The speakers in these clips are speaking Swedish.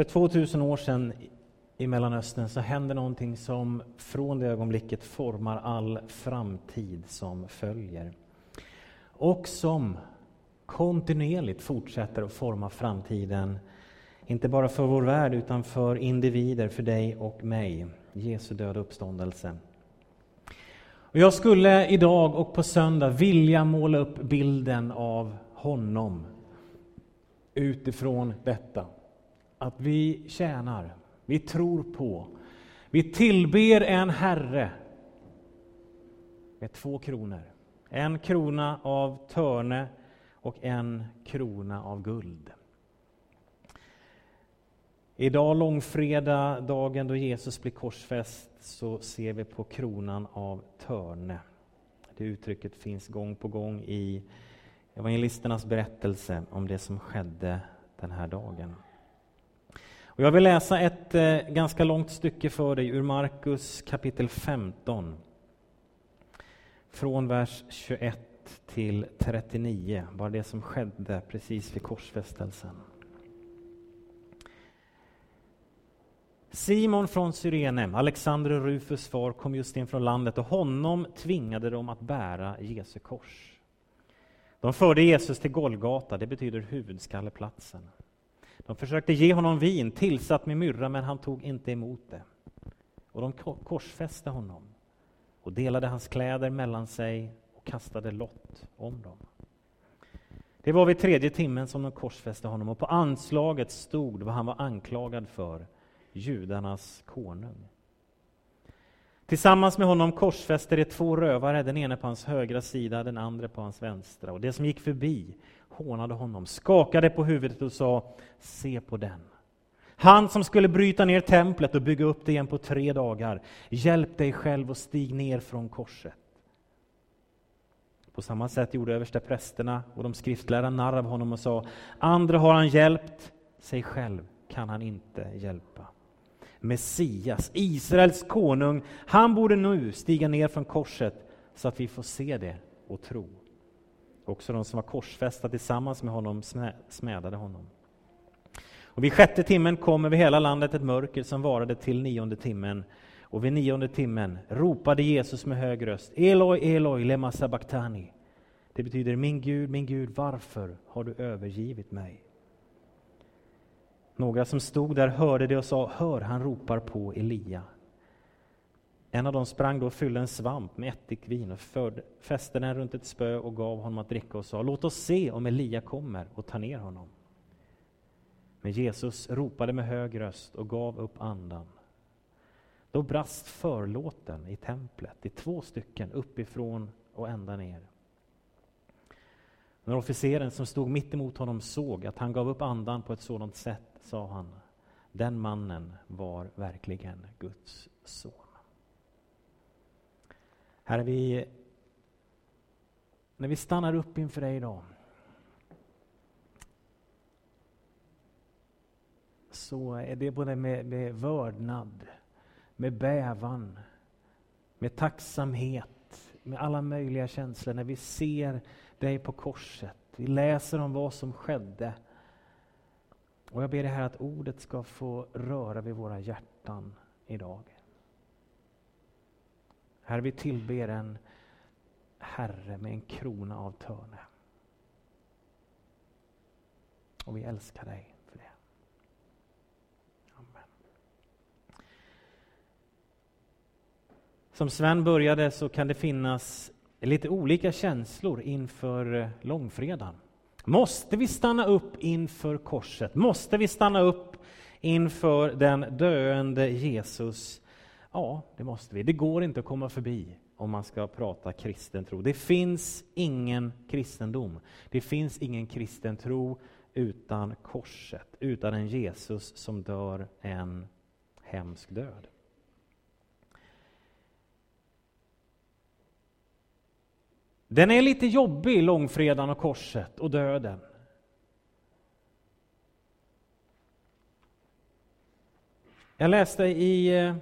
För 2000 år sedan i Mellanöstern så händer någonting som från det ögonblicket formar all framtid som följer. Och som kontinuerligt fortsätter att forma framtiden, inte bara för vår värld utan för individer, för dig och mig. Jesu död och uppståndelse. Och jag skulle idag och på söndag vilja måla upp bilden av honom utifrån detta. Att vi tjänar, vi tror på, vi tillber en Herre med två kronor. En krona av törne och en krona av guld. Idag, långfredag, dagen då Jesus blir korsfäst, så ser vi på kronan av törne. Det uttrycket finns gång på gång i evangelisternas berättelse om det som skedde den här dagen. Och jag vill läsa ett eh, ganska långt stycke för dig ur Markus kapitel 15. Från vers 21 till 39, bara det som skedde precis vid korsfästelsen. Simon från Cyrene, Alexander och Rufus far, kom just in från landet och honom tvingade de att bära Jesu kors. De förde Jesus till Golgata, det betyder huvudskalleplatsen. De försökte ge honom vin tillsatt med myrra, men han tog inte emot det. Och de korsfäste honom och delade hans kläder mellan sig och kastade lott om dem. Det var vid tredje timmen som de korsfäste honom och på anslaget stod vad han var anklagad för, judarnas konung. Tillsammans med honom korsfäste de två rövare, den ene på hans högra sida, den andra på hans vänstra. Och det som gick förbi hånade honom, skakade på huvudet och sa, se på den. Han som skulle bryta ner templet och bygga upp det igen på tre dagar. Hjälp dig själv och stig ner från korset. På samma sätt gjorde överste prästerna och de skriftlärda narr av honom och sa, andra har han hjälpt, sig själv kan han inte hjälpa. Messias, Israels konung, han borde nu stiga ner från korset så att vi får se det och tro. Också de som var korsfästa tillsammans med honom smädade honom. Och vid sjätte timmen kom över hela landet ett mörker som varade till nionde timmen. Och vid nionde timmen ropade Jesus med hög röst Eloi, Eloi, lema sabachthani. Det betyder min Gud, min Gud, varför har du övergivit mig? Några som stod där hörde det och sa, hör, han ropar på Elia. En av dem sprang då och fyllde en svamp med ättikvin och fäste den runt ett spö och gav honom att dricka och sa, låt oss se om Elia kommer och tar ner honom. Men Jesus ropade med hög röst och gav upp andan. Då brast förlåten i templet i två stycken uppifrån och ända ner. När officeren som stod mitt emot honom såg att han gav upp andan på ett sådant sätt sa han, den mannen var verkligen Guds son. Herre, vi, när vi stannar upp inför dig idag så är det både med, med vördnad, med bävan, med tacksamhet, med alla möjliga känslor när vi ser dig på korset. Vi läser om vad som skedde och jag ber dig här att ordet ska få röra vid våra hjärtan idag. Herre, vi tillber en Herre med en krona av törne. Och vi älskar dig för det. Amen. Som Sven började så kan det finnas lite olika känslor inför långfredagen. Måste vi stanna upp inför korset? Måste vi stanna upp inför den döende Jesus? Ja, det måste vi. Det går inte att komma förbi om man ska prata kristen tro. Det finns ingen kristendom. Det finns ingen kristen tro utan korset, utan en Jesus som dör en hemsk död. Den är lite jobbig, långfredagen och korset och döden. Jag läste i eh,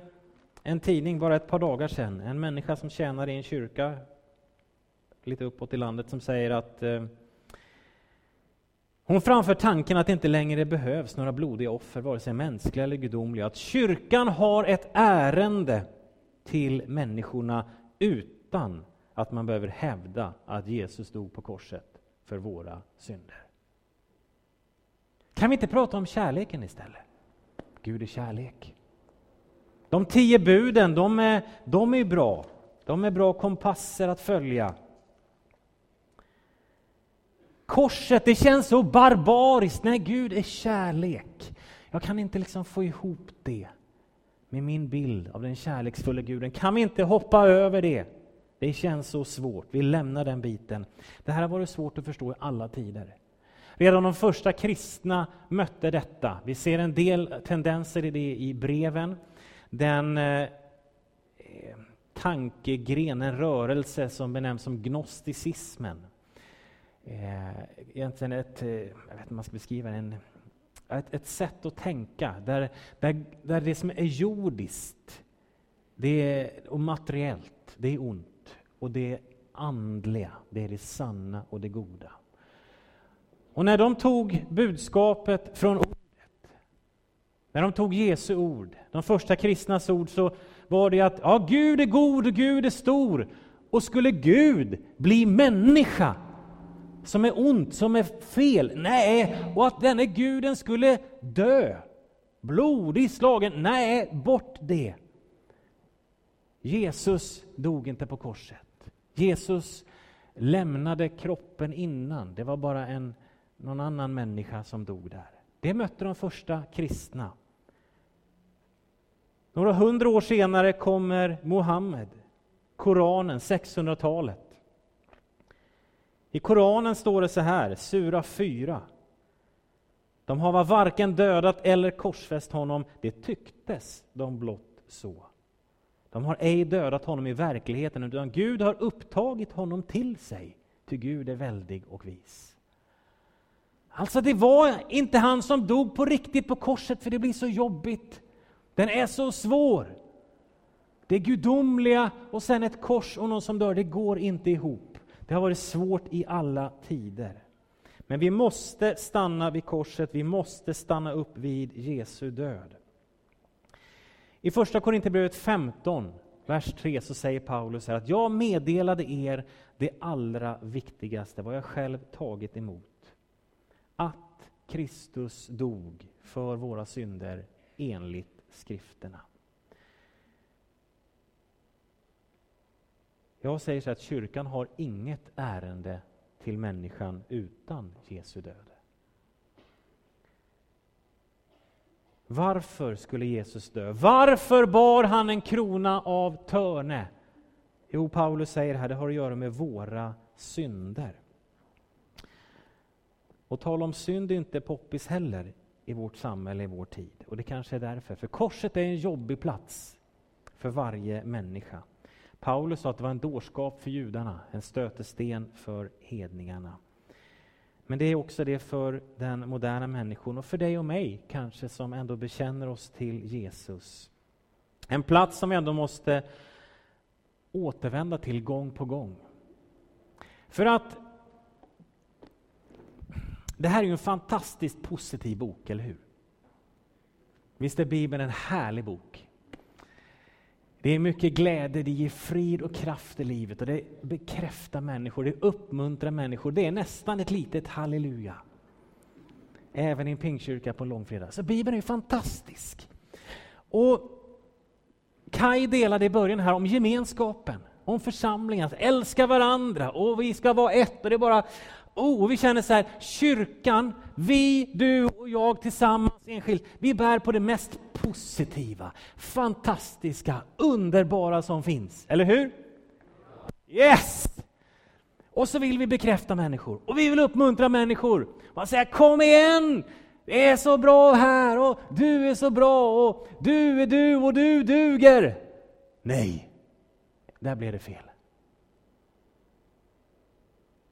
en tidning bara ett par dagar sedan, en människa som tjänar i en kyrka lite uppåt i landet som säger att eh, Hon framför tanken att det inte längre behövs några blodiga offer, vare sig mänskliga eller gudomliga. Att kyrkan har ett ärende till människorna utan att man behöver hävda att Jesus dog på korset för våra synder. Kan vi inte prata om kärleken istället? Gud är kärlek. De tio buden, de är, de är bra. De är bra kompasser att följa. Korset, det känns så barbariskt. Nej, Gud är kärlek. Jag kan inte liksom få ihop det med min bild av den kärleksfulla guden. Kan vi inte hoppa över det? Det känns så svårt. Vi lämnar den biten. Det här har varit svårt att förstå i alla tider. Redan de första kristna mötte detta. Vi ser en del tendenser i det i breven. Den eh, eh tankegren, rörelse som benämns som gnosticismen. Eh, egentligen ett, eh, jag vet inte man ska beskriva en, ett, ett sätt att tänka där, där, där det som är jordiskt det är, och materiellt, det är ont. Och det andliga, det är det sanna och det goda. Och när de tog budskapet från ordet, när de tog Jesu ord, de första kristnas ord, så var det att ja, Gud är god och Gud är stor. Och skulle Gud bli människa, som är ont, som är fel? Nej, och att denne guden skulle dö, blodig slagen? Nej, bort det. Jesus dog inte på korset. Jesus lämnade kroppen innan. Det var bara en, någon annan människa som dog där. Det mötte de första kristna. Några hundra år senare kommer Muhammed, Koranen, 600-talet. I Koranen står det så här, Sura 4. De har varken dödat eller korsfäst honom, det tycktes de blott så. De har ej dödat honom i verkligheten, utan Gud har upptagit honom till sig, ty Gud är väldig och vis. Alltså, det var inte han som dog på riktigt på korset, för det blir så jobbigt. Den är så svår. Det gudomliga och sen ett kors och någon som dör, det går inte ihop. Det har varit svårt i alla tider. Men vi måste stanna vid korset, vi måste stanna upp vid Jesu död. I Första Korinthierbrevet 15, vers 3, så säger Paulus här att jag meddelade er det allra viktigaste, vad jag själv tagit emot. Att Kristus dog för våra synder enligt skrifterna. Jag säger så att kyrkan har inget ärende till människan utan Jesu död. Varför skulle Jesus dö? Varför bar han en krona av törne? Jo, Paulus säger här, det har att göra med våra synder. Och tal om synd är inte poppis heller i vårt samhälle, i vår tid. Och det kanske är därför, för korset är en jobbig plats för varje människa. Paulus sa att det var en dårskap för judarna, en stötesten för hedningarna. Men det är också det för den moderna människan och för dig och mig kanske som ändå bekänner oss till Jesus. En plats som vi ändå måste återvända till gång på gång. För att det här är ju en fantastiskt positiv bok, eller hur? Visst är Bibeln en härlig bok? Det är mycket glädje, det ger frid och kraft i livet och det bekräftar människor, det uppmuntrar människor. Det är nästan ett litet halleluja. Även i en pingkyrka på långfredag. Så Bibeln är fantastisk. Och Kai delade i början här om gemenskapen, om församlingen, att älska varandra och vi ska vara ett. Och det är bara Oh, och vi känner så här, kyrkan, vi, du och jag tillsammans enskilt, vi bär på det mest positiva, fantastiska, underbara som finns. Eller hur? Yes! Och så vill vi bekräfta människor och vi vill uppmuntra människor. Man säger kom igen! Det är så bra här och du är så bra och du är du och du duger. Nej, där blev det fel.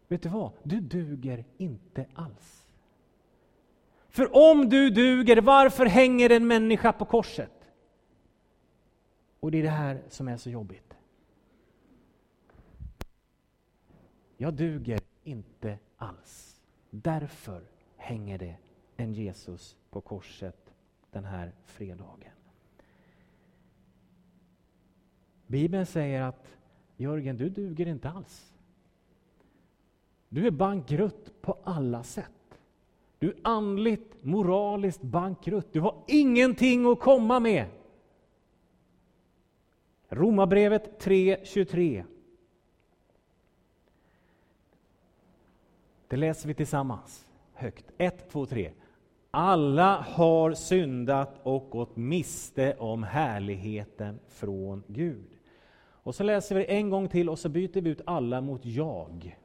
Vet du vad? Du duger inte alls. För om du duger, varför hänger en människa på korset? Och det är det här som är så jobbigt. Jag duger inte alls. Därför hänger det en Jesus på korset den här fredagen. Bibeln säger att Jörgen, du duger inte alls. Du är bankrutt på alla sätt. Du är andligt, moraliskt bankrutt. Du har ingenting att komma med. Romarbrevet 3.23. Det läser vi tillsammans, högt. 1, 2, 3. Alla har syndat och gått miste om härligheten från Gud. Och så läser vi en gång till och så byter vi ut alla mot jag.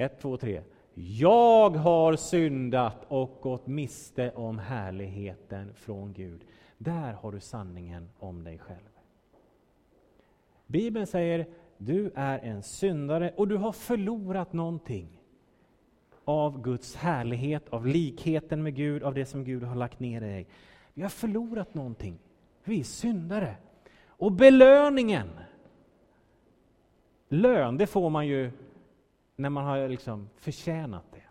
1, 2, 3. Jag har syndat och gått miste om härligheten från Gud. Där har du sanningen om dig själv. Bibeln säger du är en syndare och du har förlorat någonting av Guds härlighet, av likheten med Gud, av det som Gud har lagt ner i dig. Vi har förlorat någonting. Vi är syndare. Och belöningen, lön, det får man ju när man har liksom förtjänat det.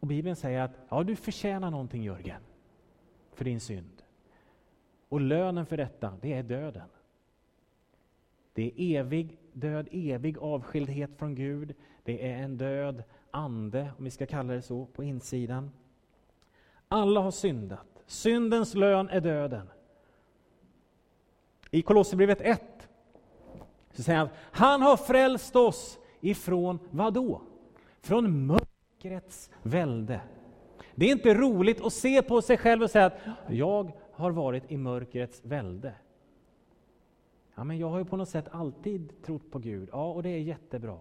Och Bibeln säger att ja, du förtjänar någonting Jörgen, för din synd. Och lönen för detta, det är döden. Det är evig död, evig avskildhet från Gud. Det är en död ande, om vi ska kalla det så, på insidan. Alla har syndat. Syndens lön är döden. I Kolosserbrevet 1 så säger han att han har frälst oss ifrån vad då? Från mörkrets välde. Det är inte roligt att se på sig själv och säga att jag har varit i mörkrets välde. Ja, men jag har ju på något sätt alltid trott på Gud. Ja, och det är jättebra.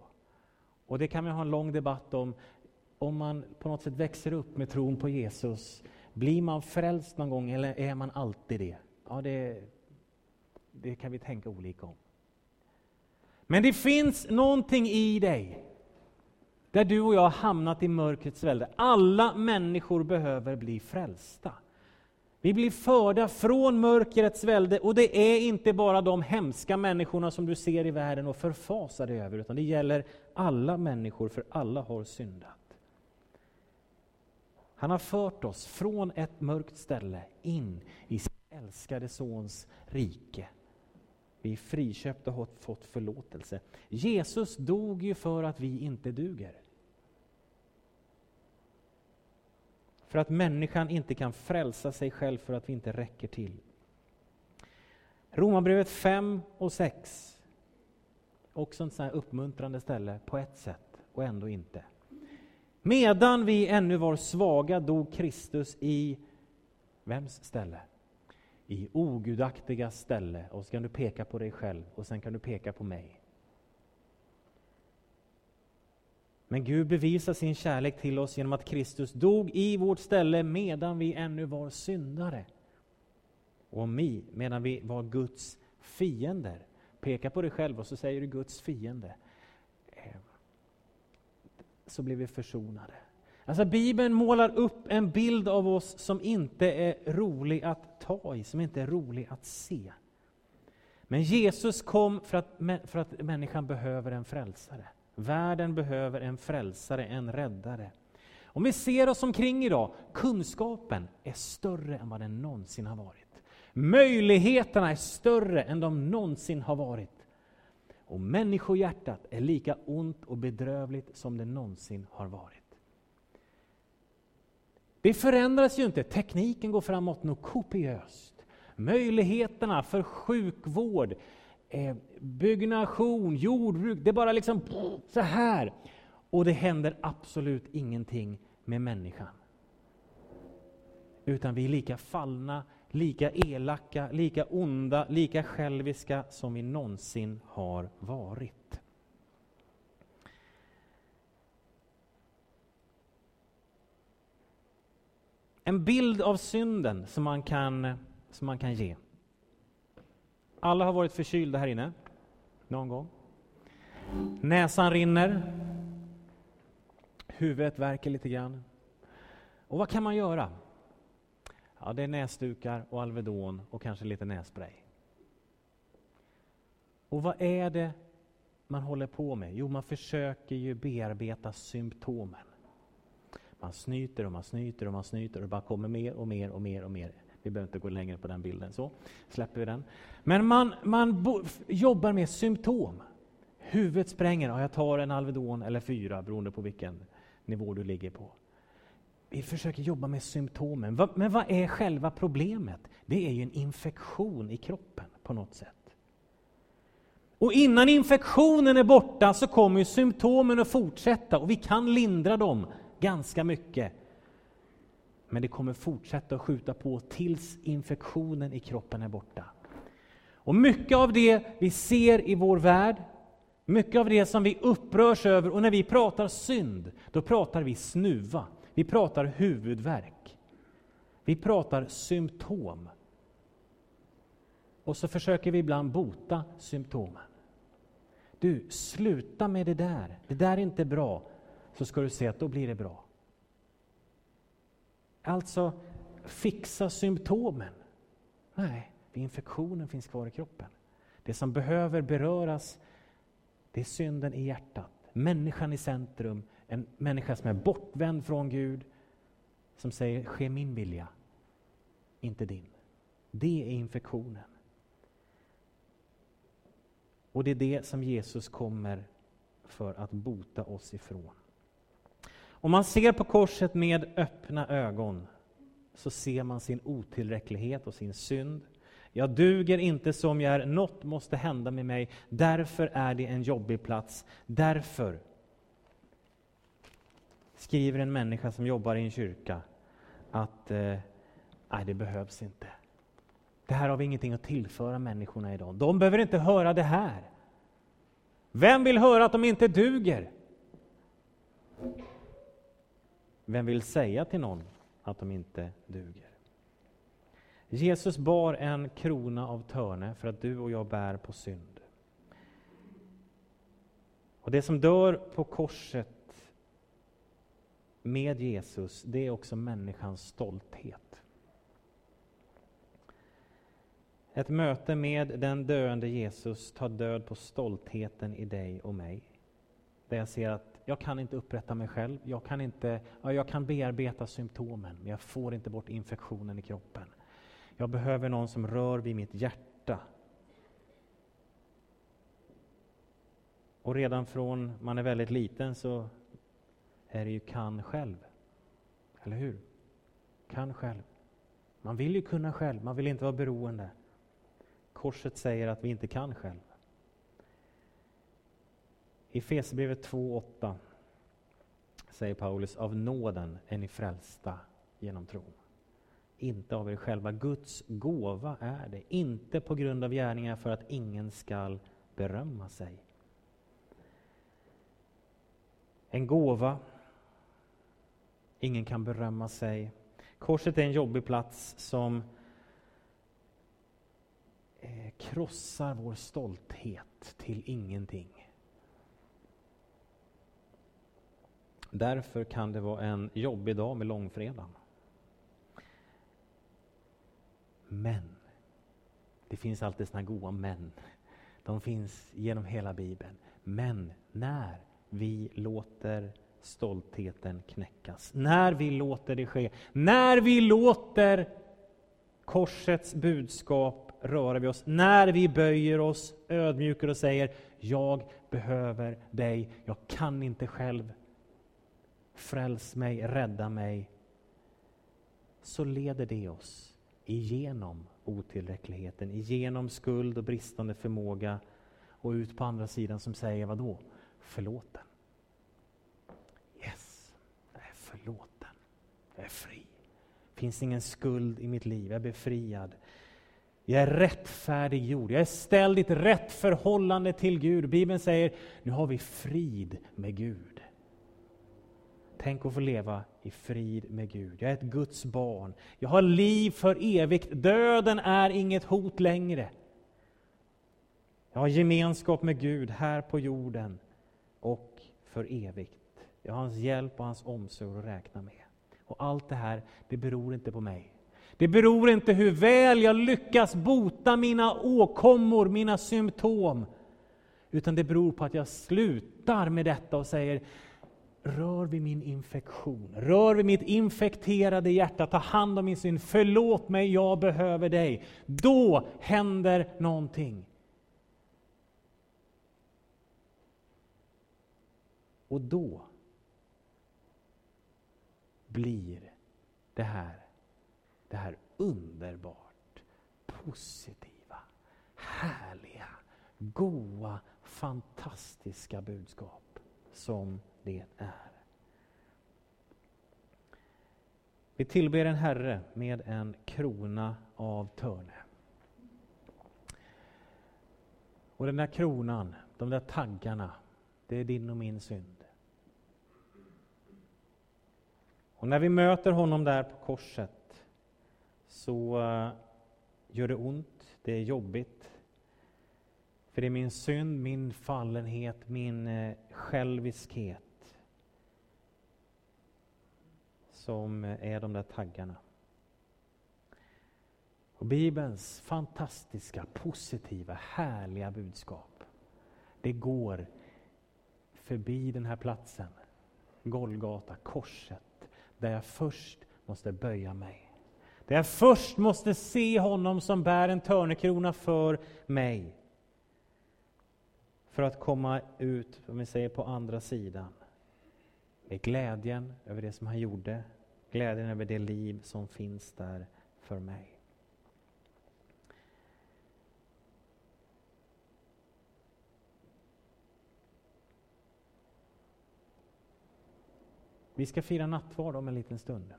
Och det kan man ha en lång debatt om. Om man på något sätt växer upp med tron på Jesus, blir man frälst någon gång eller är man alltid det? Ja, det, det kan vi tänka olika om. Men det finns någonting i dig där du och jag har hamnat i mörkrets välde. Alla människor behöver bli frälsta. Vi blir förda från mörkrets välde och det är inte bara de hemska människorna som du ser i världen och förfasar dig över, utan det gäller alla människor, för alla har syndat. Han har fört oss från ett mörkt ställe in i sin älskade Sons rike. Vi är friköpta och har fått förlåtelse. Jesus dog ju för att vi inte duger. För att människan inte kan frälsa sig själv för att vi inte räcker till. Romarbrevet 5 och 6. Också ett sånt uppmuntrande ställe på ett sätt och ändå inte. Medan vi ännu var svaga dog Kristus i vems ställe? I ogudaktiga ställe. Och så kan du peka på dig själv och sen kan du peka på mig. Men Gud bevisar sin kärlek till oss genom att Kristus dog i vårt ställe medan vi ännu var syndare. Och mi, medan vi var Guds fiender. Peka på dig själv och så säger du Guds fiende. Eh, så blev vi försonade. Alltså Bibeln målar upp en bild av oss som inte är rolig att ta i, som inte är rolig att se. Men Jesus kom för att, för att människan behöver en frälsare. Världen behöver en frälsare, en räddare. Om vi ser oss omkring idag, kunskapen är större än vad den någonsin har varit. Möjligheterna är större än de någonsin har varit. Och människohjärtat är lika ont och bedrövligt som det någonsin har varit. Det förändras ju inte, tekniken går framåt något kopiöst. Möjligheterna för sjukvård, eh, byggnation, jordbruk, det är bara liksom så här. Och det händer absolut ingenting med människan. Utan vi är lika fallna, lika elaka, lika onda, lika själviska som vi någonsin har varit. En bild av synden som man kan, som man kan ge. Alla har varit förkylda här inne, någon gång. Näsan rinner. Huvudet värker lite grann. Och vad kan man göra? Ja, det är näsdukar och Alvedon och kanske lite nässpray. Och vad är det man håller på med? Jo, man försöker ju bearbeta symptomen. Man snyter och man snyter och man snyter och det bara kommer mer och mer och mer och mer. Vi behöver inte gå längre på den bilden, så släpper vi den. Men man, man jobbar med symptom. Huvudet spränger, ja, jag tar en Alvedon eller fyra beroende på vilken nivå du ligger på. Vi försöker jobba med symptomen. Men vad är själva problemet? Det är ju en infektion i kroppen på något sätt. Och innan infektionen är borta så kommer ju symptomen att fortsätta och vi kan lindra dem ganska mycket. Men det kommer fortsätta att skjuta på tills infektionen i kroppen är borta. Och mycket av det vi ser i vår värld, mycket av det som vi upprörs över, och när vi pratar synd, då pratar vi snuva, vi pratar huvudvärk, vi pratar symptom. Och så försöker vi ibland bota symptomen. Du, sluta med det där, det där är inte bra, så ska du se att då blir det bra. Alltså, fixa symptomen. Nej, infektionen finns kvar i kroppen. Det som behöver beröras, det är synden i hjärtat. Människan i centrum, en människa som är bortvänd från Gud, som säger ske min vilja, inte din. Det är infektionen. Och det är det som Jesus kommer för att bota oss ifrån. Om man ser på korset med öppna ögon så ser man sin otillräcklighet och sin synd. Jag duger inte som jag är, något måste hända med mig. Därför är det en jobbig plats. Därför skriver en människa som jobbar i en kyrka att eh, nej, det behövs inte. Det här har vi ingenting att tillföra människorna idag. De behöver inte höra det här. Vem vill höra att de inte duger? Vem vill säga till någon att de inte duger? Jesus bar en krona av törne för att du och jag bär på synd. Och det som dör på korset med Jesus, det är också människans stolthet. Ett möte med den döende Jesus tar död på stoltheten i dig och mig. Där jag ser att jag kan inte upprätta mig själv, jag kan, inte, ja, jag kan bearbeta symptomen, men jag får inte bort infektionen i kroppen. Jag behöver någon som rör vid mitt hjärta. Och redan från man är väldigt liten så är det ju kan själv. Eller hur? Kan själv. Man vill ju kunna själv, man vill inte vara beroende. Korset säger att vi inte kan själv. I Fesebrevet 2.8 säger Paulus, av nåden är ni frälsta genom tron. Inte av er själva. Guds gåva är det, inte på grund av gärningar för att ingen skall berömma sig. En gåva, ingen kan berömma sig. Korset är en jobbig plats som eh, krossar vår stolthet till ingenting. Därför kan det vara en jobbig dag med långfredagen. Men, det finns alltid såna goda men. De finns genom hela Bibeln. Men när vi låter stoltheten knäckas, när vi låter det ske, när vi låter korsets budskap röra vid oss, när vi böjer oss, ödmjukar och säger jag behöver dig, jag kan inte själv, Fräls mig, rädda mig. Så leder det oss igenom otillräckligheten, igenom skuld och bristande förmåga och ut på andra sidan som säger vad då? Förlåten. Yes, jag är förlåten. Jag är fri. Det finns ingen skuld i mitt liv, jag är befriad. Jag är rättfärdiggjord, jag är ställd i ett rätt förhållande till Gud. Bibeln säger, nu har vi frid med Gud. Tänk att få leva i frid med Gud. Jag är ett Guds barn. Jag har liv för evigt. Döden är inget hot längre. Jag har gemenskap med Gud här på jorden och för evigt. Jag har hans hjälp och hans omsorg att räkna med. Och allt det här, det beror inte på mig. Det beror inte hur väl jag lyckas bota mina åkommor, mina symptom. Utan det beror på att jag slutar med detta och säger Rör vid min infektion, rör vid mitt infekterade hjärta, ta hand om min synd, förlåt mig, jag behöver dig. Då händer någonting. Och då blir det här, det här underbart positiva, härliga, goa, fantastiska budskap som det är. Vi tillber en Herre med en krona av törne. Och den där kronan, de där taggarna, det är din och min synd. Och när vi möter honom där på korset så eh, gör det ont, det är jobbigt. För det är min synd, min fallenhet, min eh, själviskhet som är de där taggarna. Och Bibelns fantastiska, positiva, härliga budskap, det går förbi den här platsen, Golgata, korset, där jag först måste böja mig. Där jag först måste se honom som bär en törnekrona för mig. För att komma ut, om vi säger på andra sidan, är glädjen över det som han gjorde, glädjen över det liv som finns där för mig. Vi ska fira nattvard om en liten stund.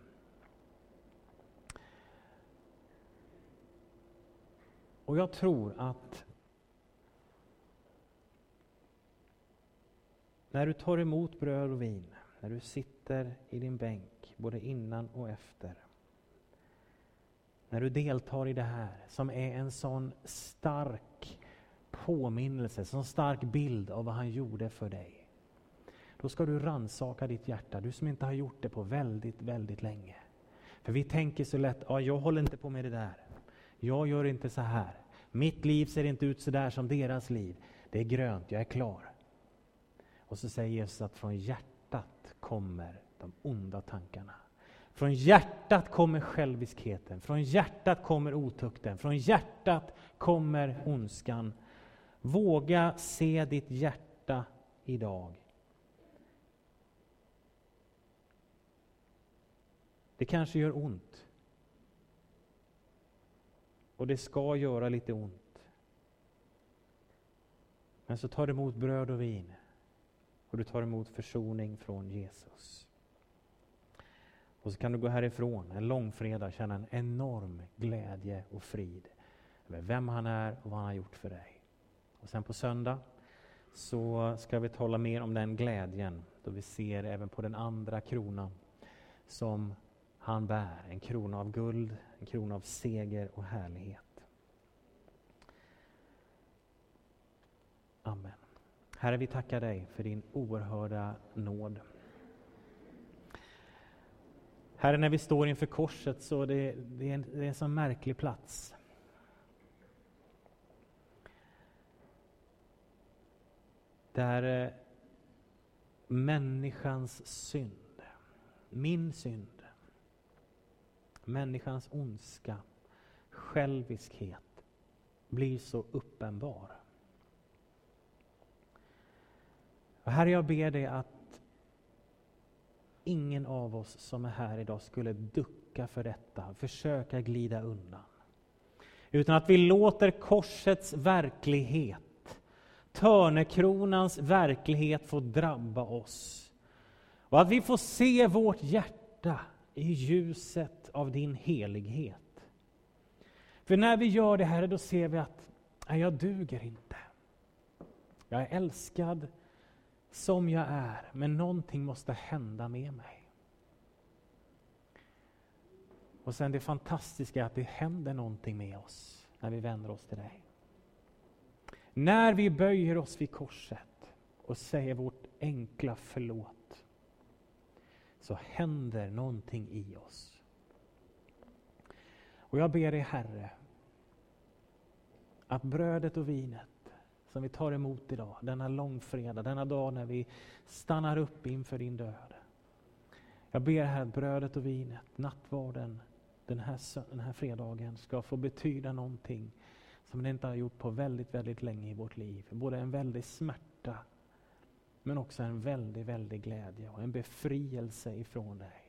Och jag tror att när du tar emot bröd och vin när du sitter i din bänk, både innan och efter. När du deltar i det här, som är en sån stark påminnelse, sån stark bild av vad han gjorde för dig. Då ska du ransaka ditt hjärta, du som inte har gjort det på väldigt, väldigt länge. För vi tänker så lätt, ja, jag håller inte på med det där. Jag gör inte så här. Mitt liv ser inte ut så där som deras liv. Det är grönt, jag är klar. Och så säger Jesus att från hjärtat hjärtat kommer de onda tankarna. Från hjärtat kommer själviskheten, från hjärtat kommer otukten, från hjärtat kommer ondskan. Våga se ditt hjärta idag. Det kanske gör ont. Och det ska göra lite ont. Men så tar du emot bröd och vin och du tar emot försoning från Jesus. Och så kan du gå härifrån en långfredag känna en enorm glädje och frid över vem han är och vad han har gjort för dig. Och sen på söndag så ska vi tala mer om den glädjen då vi ser även på den andra kronan som han bär. En krona av guld, en krona av seger och härlighet. Amen. Herre, vi tackar dig för din oerhörda nåd. Herre, när vi står inför korset så det, det är en, det är en sån märklig plats. Där eh, människans synd, min synd, människans ondska, själviskhet blir så uppenbar. Och herre, jag ber dig att ingen av oss som är här idag skulle ducka för detta, försöka glida undan. Utan att vi låter korsets verklighet, törnekronans verklighet få drabba oss. Och att vi får se vårt hjärta i ljuset av din helighet. För när vi gör det här, då ser vi att nej, jag duger inte. Jag är älskad, som jag är, men någonting måste hända med mig. Och sen det fantastiska är att det händer någonting med oss när vi vänder oss till dig. När vi böjer oss vid korset och säger vårt enkla förlåt så händer någonting i oss. Och jag ber dig Herre att brödet och vinet som vi tar emot idag, denna långfredag, denna dag när vi stannar upp inför din död. Jag ber här att brödet och vinet, nattvarden, den här, den här fredagen ska få betyda någonting som det inte har gjort på väldigt, väldigt länge i vårt liv. Både en väldig smärta men också en väldig, väldig glädje och en befrielse ifrån dig.